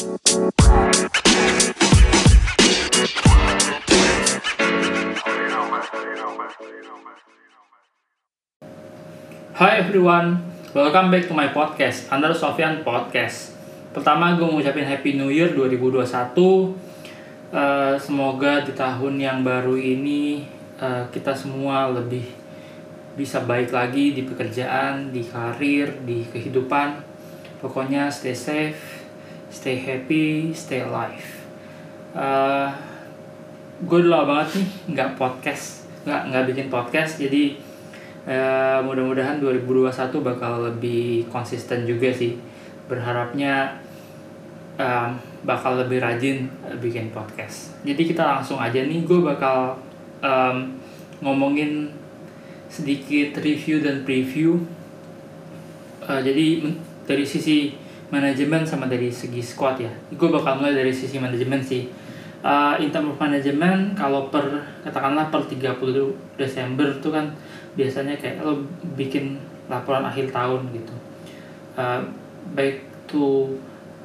Hi everyone, welcome back to my podcast, Under Sofyan Podcast. Pertama gue ngucapin Happy New Year 2021. Eh, semoga di tahun yang baru ini eh, kita semua lebih bisa baik lagi di pekerjaan, di karir, di kehidupan. Pokoknya stay safe, stay happy, stay alive. Eh, gue udah banget nih nggak podcast, nggak nggak bikin podcast, jadi Eh, mudah-mudahan 2021 bakal lebih konsisten juga sih. Berharapnya em, bakal lebih rajin bikin podcast. Jadi kita langsung aja nih gue bakal em, ngomongin sedikit review dan preview. Eh, jadi dari sisi manajemen sama dari segi squad ya. Gue bakal mulai dari sisi manajemen sih. Uh, in term manajemen kalau per katakanlah per 30 Desember itu kan biasanya kayak lo bikin laporan akhir tahun gitu. Uh, baik to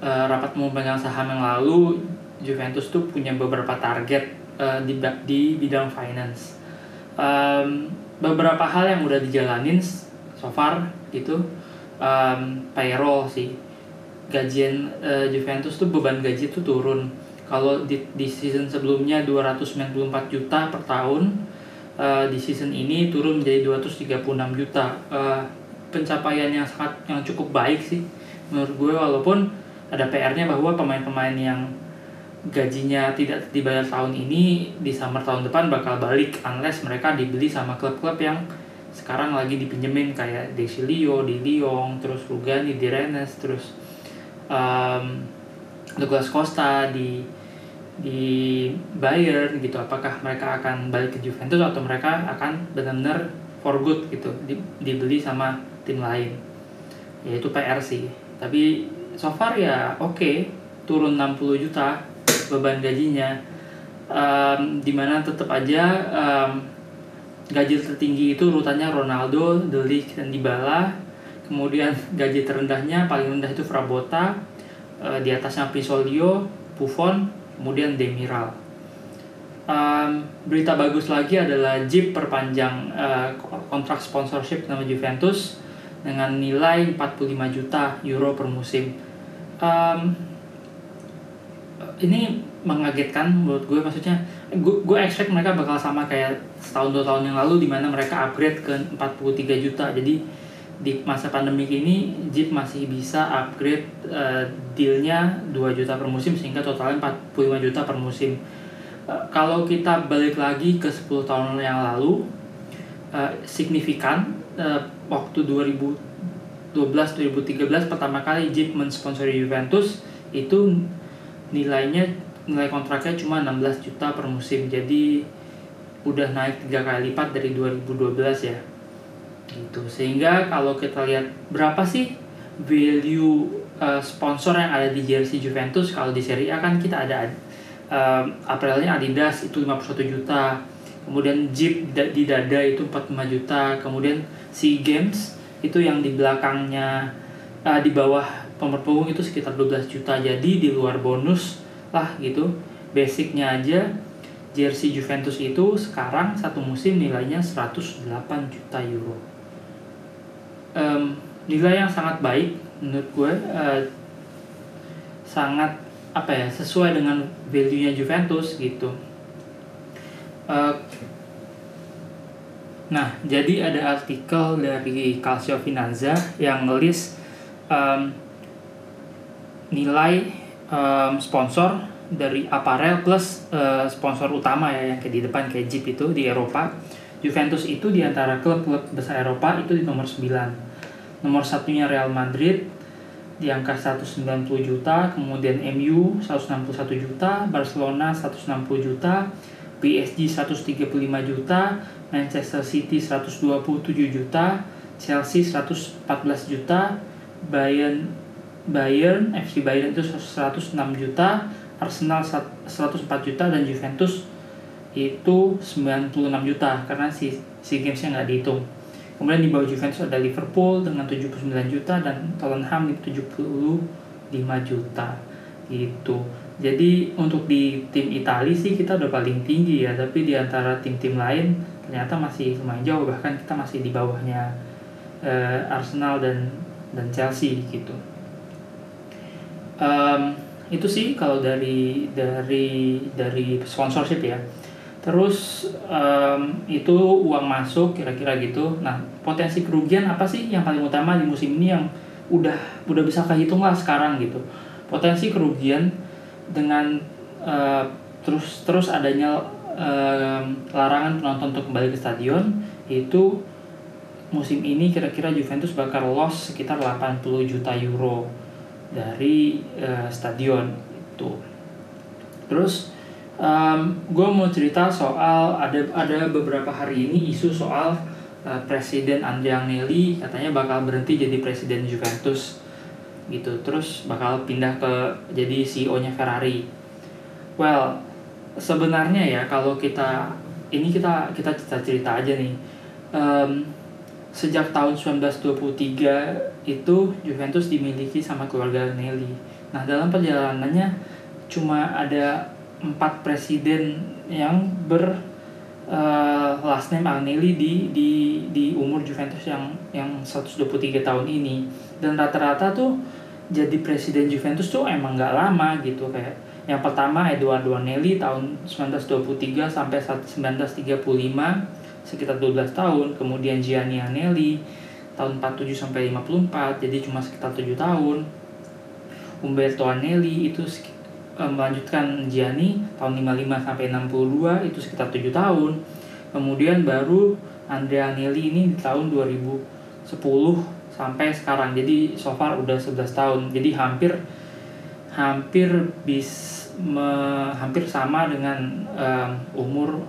uh, rapat pemegang saham yang lalu Juventus tuh punya beberapa target uh, di di bidang finance. Um, beberapa hal yang udah dijalanin so far gitu um, payroll sih gajian uh, Juventus tuh beban gaji tuh turun. Kalau di, di season sebelumnya 294 juta per tahun uh, di season ini turun menjadi 236 juta. Uh, pencapaian yang sangat yang cukup baik sih menurut gue walaupun ada PR-nya bahwa pemain-pemain yang gajinya tidak dibayar tahun ini di summer tahun depan bakal balik unless mereka dibeli sama klub-klub yang sekarang lagi dipinjemin kayak Desilio, Di Lyon, terus Rugani, Di Rennes, terus um, Douglas Costa di di Bayern gitu apakah mereka akan balik ke Juventus atau mereka akan benar-benar for good gitu di- dibeli sama tim lain? Yaitu PR sih. Tapi so far ya oke turun 60 juta beban gajinya. Um, di mana tetap aja um, gaji tertinggi itu urutannya Ronaldo, De Ligt, dan Dybala kemudian gaji terendahnya paling rendah itu Frabotta eh, di atasnya Pisolio, Buffon, kemudian Demiral. Um, berita bagus lagi adalah Jeep perpanjang eh, kontrak sponsorship nama Juventus dengan nilai 45 juta euro per musim. Um, ini mengagetkan menurut gue maksudnya gue gue expect mereka bakal sama kayak setahun dua tahun yang lalu di mana mereka upgrade ke 43 juta jadi di masa pandemi ini Jeep masih bisa upgrade eh, dealnya 2 juta per musim sehingga totalnya 45 juta per musim. Eh, kalau kita balik lagi ke 10 tahun yang lalu eh, signifikan eh, waktu 2012-2013 pertama kali Jeep mensponsori Juventus itu nilainya nilai kontraknya cuma 16 juta per musim. Jadi udah naik tiga kali lipat dari 2012 ya gitu. Sehingga kalau kita lihat berapa sih value uh, sponsor yang ada di jersey Juventus kalau di Serie A kan kita ada um, apparelnya Adidas itu 51 juta. Kemudian Jeep di dada itu 45 juta. Kemudian SEA Games itu yang di belakangnya uh, di bawah nomor punggung itu sekitar 12 juta. Jadi di luar bonus lah gitu. Basicnya aja jersey Juventus itu sekarang satu musim nilainya 108 juta euro Em, nilai yang sangat baik menurut gue eh, sangat apa ya sesuai dengan value nya Juventus gitu. Eh, nah jadi ada artikel dari Calcio Finanza yang ngelis em, nilai em, sponsor dari aparel plus eh, sponsor utama ya yang di depan kayak Jeep itu di Eropa. Juventus itu di antara klub-klub besar Eropa itu di nomor 9 nomor satunya Real Madrid di angka 190 juta. Kemudian MU 161 juta. Barcelona 160 juta. PSG 135 juta. Manchester City 127 juta. Chelsea 114 juta. Bayern Bayern FC Bayern itu 106 juta. Arsenal 104 juta. Dan Juventus itu 96 juta. Karena si si gamesnya nggak dihitung kemudian di bawah Juventus ada Liverpool dengan 79 juta dan Tottenham di 75 juta gitu. Jadi untuk di tim Italia sih kita udah paling tinggi ya tapi di antara tim-tim lain ternyata masih lumayan jauh bahkan kita masih di bawahnya uh, Arsenal dan dan Chelsea gitu. Um, itu sih kalau dari dari dari sponsorship ya terus um, itu uang masuk kira-kira gitu nah potensi kerugian apa sih yang paling utama di musim ini yang udah udah bisa kehitung lah sekarang gitu potensi kerugian dengan uh, terus terus adanya uh, larangan penonton untuk kembali ke stadion itu musim ini kira-kira Juventus bakal loss sekitar 80 juta euro dari uh, stadion itu. Terus um, gue mau cerita soal ada ada beberapa hari ini isu soal uh, Presiden Andrea Agnelli katanya bakal berhenti jadi Presiden Juventus gitu terus bakal pindah ke jadi CEO-nya Ferrari. Well, sebenarnya ya kalau kita ini kita kita cerita cerita aja nih. Um, sejak tahun 1923 itu Juventus dimiliki sama keluarga Agnelli. Nah dalam perjalanannya cuma ada empat presiden yang ber uh, last name Agnelli di di di umur Juventus yang yang 123 tahun ini. Dan rata-rata tuh jadi presiden Juventus tuh emang nggak lama gitu kayak yang pertama Eduardo Agnelli tahun 1923 sampai 1935 sekitar 12 tahun. Kemudian Gianni Agnelli tahun 47 sampai 54 jadi cuma sekitar 7 tahun. Umberto Agnelli itu melanjutkan Gianni tahun 55 sampai 62 itu sekitar 7 tahun. Kemudian baru Andrea Agnelli ini di tahun 2010 sampai sekarang. Jadi so far udah 11 tahun. Jadi hampir hampir bis me, hampir sama dengan um, umur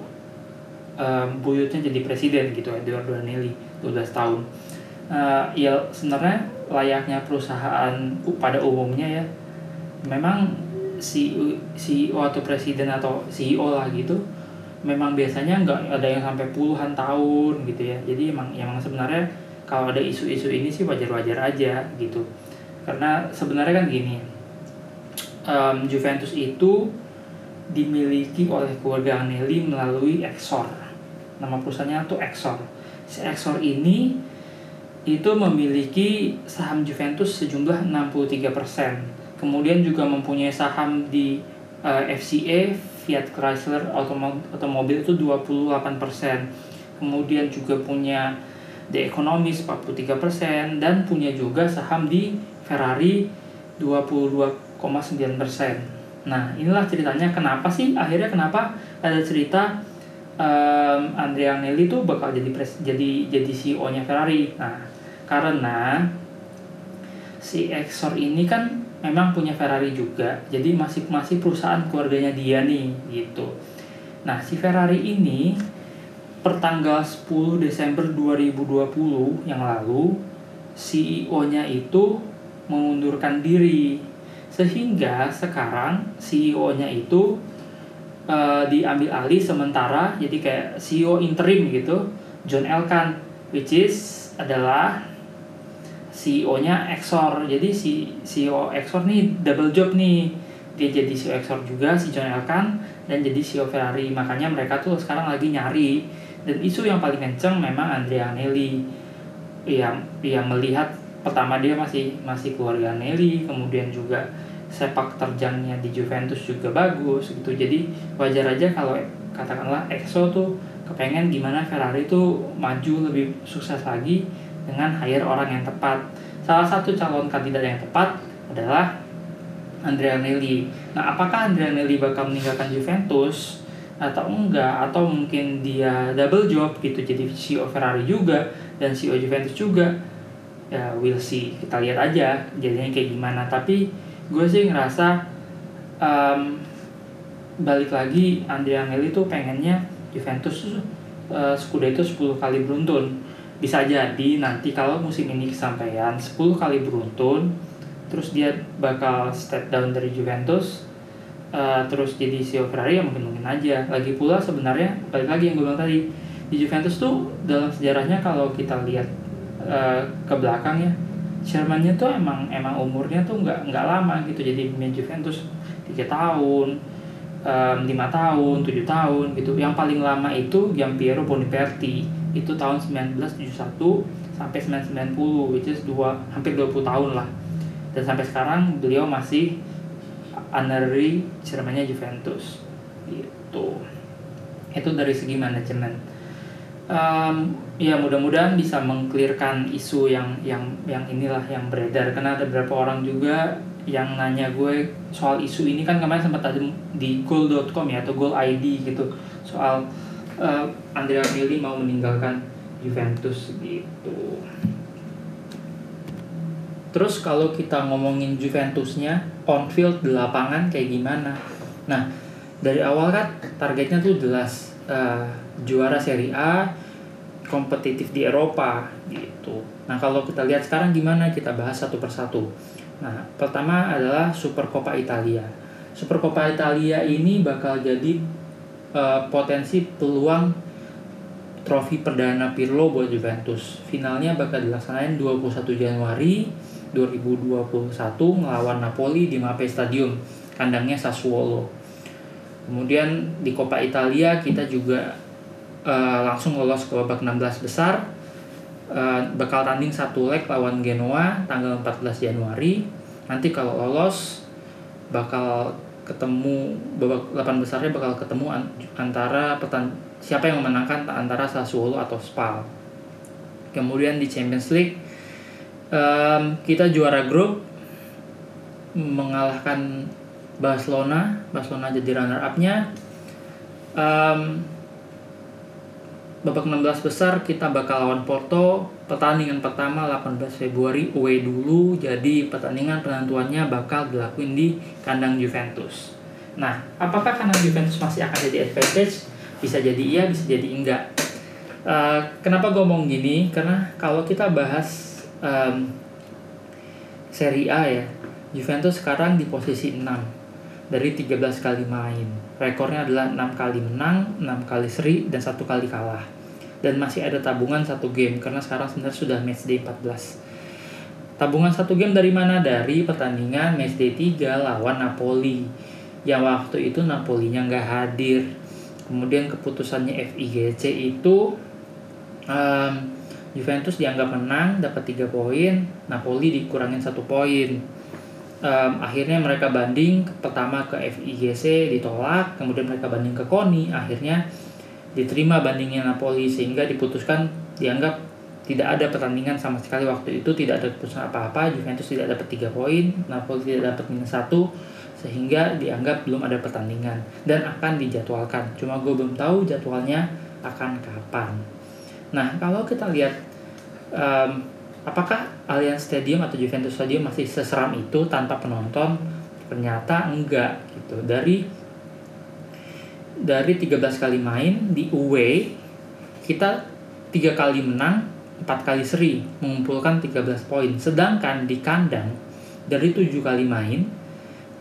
um, buyutnya jadi presiden gitu Eduardo Agnelli 12 tahun. Uh, ya sebenarnya layaknya perusahaan pada umumnya ya. Memang CEO, CEO atau presiden atau CEO lah gitu memang biasanya nggak ada yang sampai puluhan tahun gitu ya. Jadi emang emang sebenarnya kalau ada isu-isu ini sih wajar-wajar aja gitu. Karena sebenarnya kan gini um, Juventus itu dimiliki oleh keluarga Agnelli melalui Exor. Nama perusahaannya tuh Exor. Si Exor ini itu memiliki saham Juventus sejumlah 63% kemudian juga mempunyai saham di uh, FCA Fiat Chrysler Automobil itu 28% kemudian juga punya The Economist 43% dan punya juga saham di Ferrari 22,9%. Nah, inilah ceritanya kenapa sih akhirnya kenapa ada cerita um, Andrea Agnelli tuh bakal jadi pres, jadi jadi CEO-nya Ferrari. Nah, karena si Exor ini kan memang punya Ferrari juga, jadi masih masih perusahaan keluarganya dia nih gitu. Nah, si Ferrari ini pertanggal 10 Desember 2020 yang lalu CEO-nya itu mengundurkan diri sehingga sekarang CEO-nya itu uh, diambil alih sementara jadi kayak CEO interim gitu John Elkan which is adalah CEO-nya Exor. Jadi si CEO Exor nih double job nih. Dia jadi CEO Exor juga si John Elkan dan jadi CEO Ferrari. Makanya mereka tuh sekarang lagi nyari. Dan isu yang paling kenceng memang Andrea Agnelli yang yang melihat pertama dia masih masih keluarga Agnelli kemudian juga sepak terjangnya di Juventus juga bagus gitu. Jadi wajar aja kalau katakanlah EXO tuh kepengen gimana Ferrari tuh maju lebih sukses lagi dengan hire orang yang tepat. Salah satu calon kandidat yang tepat adalah Andrea Agnelli nah apakah Andrea Agnelli bakal meninggalkan Juventus atau enggak? Atau mungkin dia double job gitu jadi CEO Ferrari juga dan CEO Juventus juga? Ya we'll see. Kita lihat aja jadinya kayak gimana. Tapi gue sih ngerasa um, balik lagi Andrea Agnelli tuh pengennya Juventus uh, Scudetto 10 kali beruntun bisa jadi nanti kalau musim ini kesampaian 10 kali beruntun terus dia bakal step down dari Juventus uh, terus jadi CEO Ferrari ya mungkin mungkin aja. Lagi pula sebenarnya balik lagi yang gue bilang tadi di Juventus tuh dalam sejarahnya kalau kita lihat uh, ke belakang ya chairmannya tuh emang emang umurnya tuh nggak nggak lama gitu. Jadi pemain Juventus tiga tahun lima um, tahun tujuh tahun gitu. Yang paling lama itu Giampiero Boniperti itu tahun 1971 sampai 1990 which is dua hampir 20 tahun lah. Dan sampai sekarang beliau masih honorary chairmannya Juventus. Gitu. Itu dari segi manajemen. Um, ya mudah-mudahan bisa mengklirkan isu yang yang yang inilah yang beredar. Karena ada beberapa orang juga yang nanya gue soal isu ini. Kan kemarin sempat ada di goal.com ya atau goal ID gitu. Soal uh, Andrea Pirlo mau meninggalkan Juventus gitu. Terus kalau kita ngomongin Juventusnya on field di lapangan kayak gimana? Nah dari awal kan targetnya tuh jelas uh, juara Serie A kompetitif di Eropa gitu. Nah kalau kita lihat sekarang gimana kita bahas satu persatu. Nah pertama adalah Super Coppa Italia. Super Coppa Italia ini bakal jadi uh, potensi peluang trofi perdana Pirlo buat Juventus. Finalnya bakal dilaksanain 21 Januari 2021 melawan Napoli di Mape Stadium, kandangnya Sassuolo. Kemudian di Coppa Italia kita juga uh, langsung lolos ke babak 16 besar. Uh, bakal tanding satu leg lawan Genoa tanggal 14 Januari. Nanti kalau lolos bakal ketemu babak 8 besarnya bakal ketemu antara petan siapa yang memenangkan antara Sassuolo atau Spal. Kemudian di Champions League um, kita juara grup mengalahkan Barcelona, Barcelona jadi runner up-nya. Um, babak 16 besar kita bakal lawan Porto pertandingan pertama 18 Februari away dulu jadi pertandingan penentuannya bakal dilakuin di kandang Juventus. Nah apakah kandang Juventus masih akan jadi advantage? Bisa jadi iya bisa jadi enggak. Uh, kenapa gue ngomong gini? Karena kalau kita bahas um, Serie A ya Juventus sekarang di posisi 6 dari 13 kali main. Rekornya adalah 6 kali menang 6 kali seri dan satu kali kalah dan masih ada tabungan satu game karena sekarang sebenarnya sudah match day 14 tabungan satu game dari mana? Dari pertandingan match day 3 lawan Napoli. Yang waktu itu Napolinya nggak hadir. Kemudian keputusannya FIGC itu um, Juventus dianggap menang dapat 3 poin. Napoli dikurangin satu poin. Um, akhirnya mereka banding pertama ke FIGC ditolak. Kemudian mereka banding ke KONI. Akhirnya diterima bandingnya Napoli sehingga diputuskan dianggap tidak ada pertandingan sama sekali waktu itu tidak ada keputusan apa-apa Juventus tidak dapat tiga poin Napoli tidak dapat minus satu sehingga dianggap belum ada pertandingan dan akan dijadwalkan. Cuma gue belum tahu jadwalnya akan kapan. Nah kalau kita lihat um, apakah Allianz Stadium atau Juventus Stadium masih seseram itu tanpa penonton? Ternyata enggak gitu. Dari dari 13 kali main di away kita tiga kali menang empat kali seri mengumpulkan 13 poin. Sedangkan di kandang dari tujuh kali main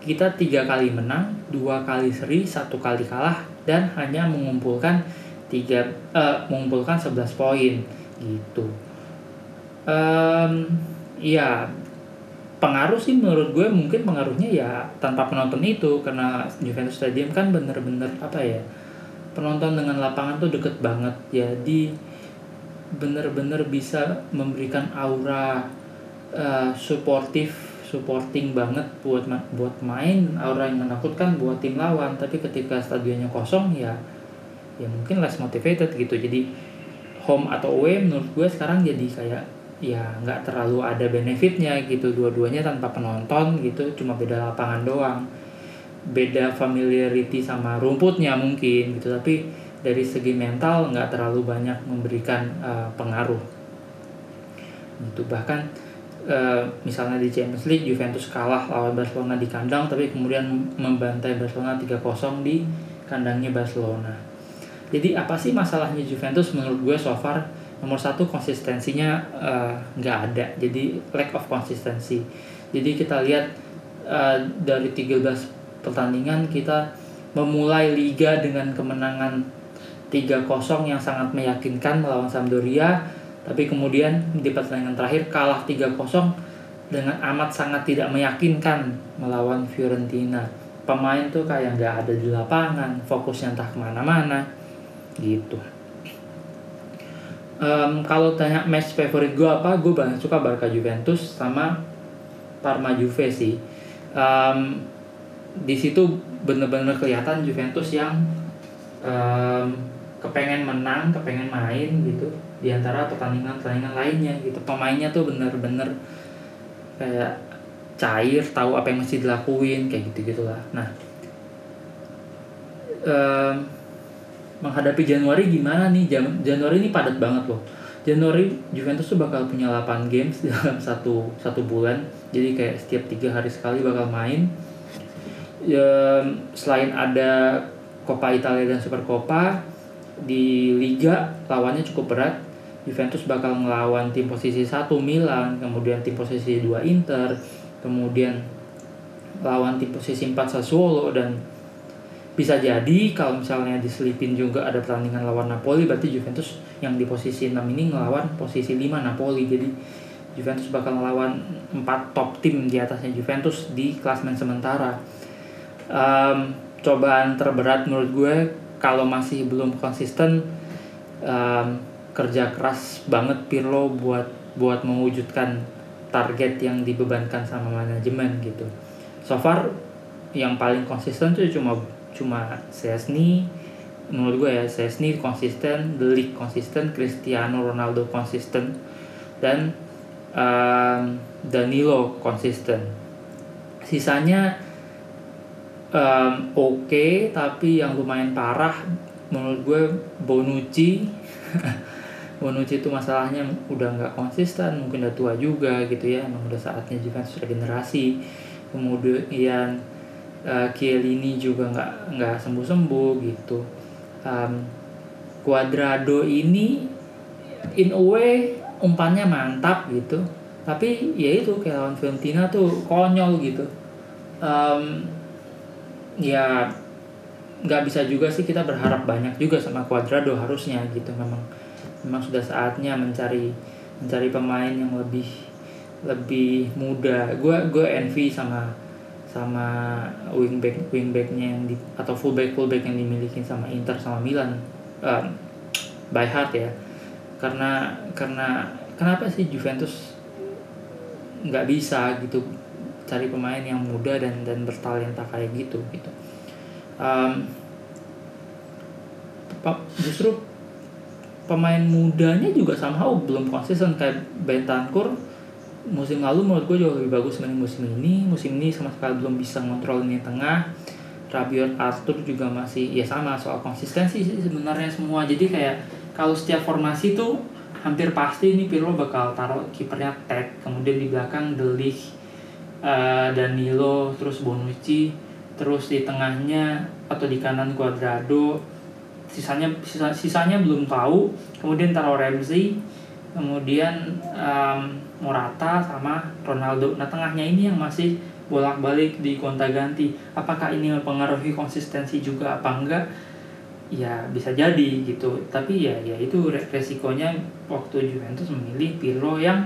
kita tiga kali menang dua kali seri satu kali kalah dan hanya mengumpulkan tiga uh, mengumpulkan 11 poin gitu. Um, ya pengaruh sih menurut gue mungkin pengaruhnya ya tanpa penonton itu karena Juventus Stadium kan bener-bener apa ya penonton dengan lapangan tuh deket banget. Jadi bener-bener bisa memberikan aura uh, suportif supporting banget buat buat main aura yang menakutkan buat tim lawan. Tapi ketika stadionnya kosong ya ya mungkin less motivated gitu. Jadi home atau away menurut gue sekarang jadi kayak ya nggak terlalu ada benefitnya gitu. Dua-duanya tanpa penonton gitu cuma beda lapangan doang. Beda familiarity sama rumputnya mungkin gitu tapi dari segi mental nggak terlalu banyak memberikan uh, pengaruh. Gitu bahkan uh, misalnya di Champions League Juventus kalah lawan Barcelona di kandang tapi kemudian membantai Barcelona 3-0 di kandangnya Barcelona. Jadi apa sih masalahnya Juventus menurut gue so far nomor satu konsistensinya eh, nggak uh, ada. Jadi lack of konsistensi jadi kita lihat uh, dari 13 pertandingan kita memulai liga dengan kemenangan 3-0 yang sangat meyakinkan melawan Sampdoria. Tapi kemudian di pertandingan terakhir kalah 3-0 dengan amat sangat tidak meyakinkan melawan Fiorentina. Pemain tuh kayak nggak ada di lapangan fokusnya entah ke mana-mana. Gitu um, kalau tanya match favorit gue apa gue banyak suka Barca Juventus sama Parma Juve sih. Um, di situ bener-bener kelihatan Juventus yang um, kepengen menang kepengen main gitu di antara pertandingan-pertandingan lainnya gitu. Pemainnya tuh bener-bener kayak cair tahu apa yang mesti dilakuin kayak gitu gitulah nah um, menghadapi Januari gimana nih? Jan Januari ini padat banget loh. Januari Juventus tuh bakal punya 8 games dalam satu satu bulan. Jadi kayak setiap tiga hari sekali bakal main. Ya, selain ada Coppa Italia dan Super Coppa di Liga lawannya cukup berat. Juventus bakal ngelawan tim posisi 1 Milan, kemudian tim posisi 2 Inter, kemudian lawan tim posisi 4 Sassuolo dan bisa jadi kalau misalnya diselipin juga ada pertandingan lawan Napoli berarti Juventus yang di posisi 6 ini ngelawan posisi 5 Napoli jadi Juventus bakal ngelawan 4 top tim di atasnya Juventus di klasmen sementara um, cobaan terberat menurut gue kalau masih belum konsisten um, kerja keras banget Pirlo buat buat mewujudkan target yang dibebankan sama manajemen gitu. So far yang paling konsisten tuh cuma cuma Sesni menurut gue ya Sesni konsisten, The konsisten, Cristiano Ronaldo konsisten dan um, Danilo konsisten. Sisanya um, oke okay, tapi yang lumayan parah menurut gue Bonucci Bonucci itu masalahnya udah nggak konsisten mungkin udah tua juga gitu ya emang udah saatnya Juventus regenerasi kemudian uh, juga nggak nggak sembuh sembuh gitu. Um, Cuadrado ini in a way umpannya mantap gitu. Tapi ya itu kayak lawan Fiorentina tuh konyol gitu. Um, ya nggak bisa juga sih kita berharap banyak juga sama Cuadrado harusnya gitu. Memang memang sudah saatnya mencari mencari pemain yang lebih lebih muda. Gue gue envy sama sama wingback wingbacknya yang di atau fullback fullback yang dimiliki sama Inter sama Milan um, by heart ya. Karena karena kenapa sih Juventus nggak bisa gitu cari pemain yang muda dan dan bertalenta kayak gitu gitu. Um, justru pemain mudanya juga somehow belum konsisten kayak Bentancur musim lalu menurut gue jauh lebih bagus dibanding musim ini. Musim ini sama sekali belum bisa ngontrol ini tengah. Rabiot Arthur juga masih ya sama soal konsistensi sih sebenarnya semua. Jadi kayak kalau setiap formasi tuh hampir pasti ini Pirlo bakal taruh kipernya Ted kemudian di belakang Delik uh, Danilo terus Bonucci terus di tengahnya atau di kanan Cuadrado. Sisanya sisa, sisanya belum tahu. Kemudian taruh Ramsey kemudian um, Morata sama Ronaldo. Nah tengahnya ini yang masih bolak-balik di gonta ganti. Apakah ini mempengaruhi konsistensi juga apa enggak? Ya bisa jadi gitu. Tapi ya ya itu resikonya waktu Juventus memilih Pirlo yang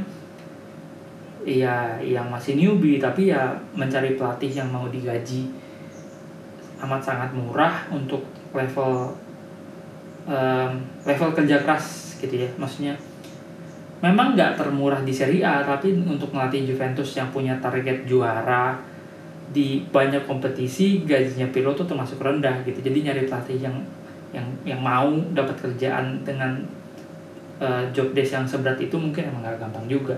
ya yang masih newbie. Tapi ya mencari pelatih yang mau digaji amat sangat murah untuk level um, level kerja keras gitu ya. Maksudnya memang nggak termurah di Serie A tapi untuk melatih Juventus yang punya target juara di banyak kompetisi gajinya Pirlo tuh termasuk rendah gitu. Jadi nyari pelatih yang yang yang mau dapat kerjaan dengan uh, job desk yang seberat itu mungkin emang gak gampang juga.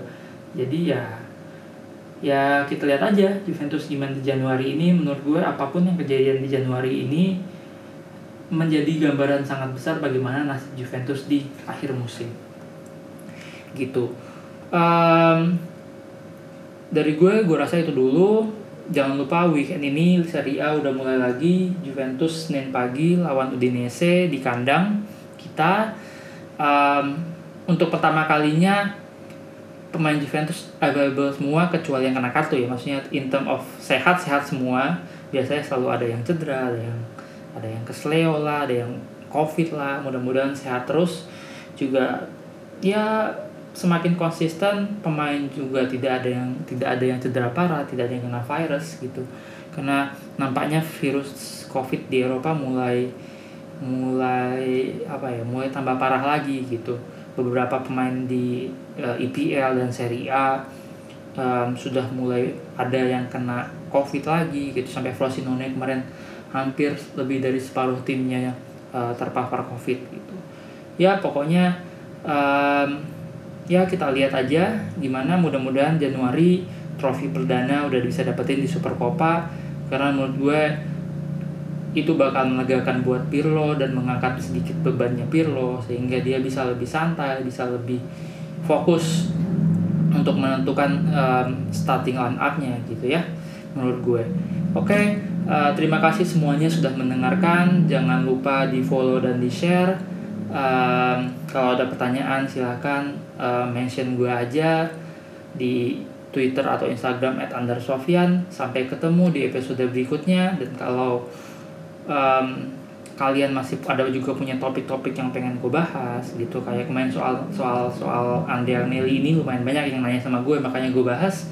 Jadi ya ya kita lihat aja Juventus gimana di Januari ini. Menurut gue apa pun yang kejadian di Januari ini menjadi gambaran sangat besar bagaimana nasib Juventus di akhir musim gitu. Um, dari gue gue rasa itu dulu. Jangan lupa weekend ini Serie A udah mulai lagi. Juventus Senin pagi lawan Udinese di kandang kita. Um, untuk pertama kalinya pemain Juventus available semua kecuali yang kena kartu ya. Maksudnya in term of sehat sehat semua. Biasanya selalu ada yang cedera ada yang ada yang kesleo lah ada yang covid lah. Mudah-mudahan sehat terus. Juga ya semakin konsisten pemain juga tidak ada yang tidak ada yang cedera parah tidak ada yang kena virus gitu. Karena nampaknya virus covid di Eropa mulai mulai apa ya mulai tambah parah lagi gitu. Beberapa pemain di uh, eh, EPL dan Serie A um, sudah mulai ada yang kena covid lagi gitu. Sampai Frosinone kemarin hampir lebih dari separuh timnya yang uh, terpapar covid gitu. Ya pokoknya um, ya kita lihat aja gimana mudah-mudahan Januari trofi perdana udah bisa dapetin di Super Copa karena menurut gue itu bakal melegakan buat Pirlo dan mengangkat sedikit bebannya Pirlo sehingga dia bisa lebih santai bisa lebih fokus untuk menentukan um, starting line up-nya gitu ya menurut gue. Oke, okay, uh, terima kasih semuanya sudah mendengarkan. Jangan lupa di follow dan di share. Um, kalau ada pertanyaan silahkan uh, mention gue aja di Twitter atau Instagram at Sofian. Sampai ketemu di episode berikutnya. Dan kalau um, kalian masih ada juga punya topik-topik yang pengen gue bahas gitu. Kayak kemarin soal soal soal Andel Nelly ini lumayan banyak yang nanya sama gue makanya gue bahas.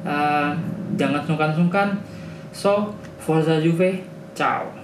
Uh, jangan sungkan-sungkan. So Forza Juve ciao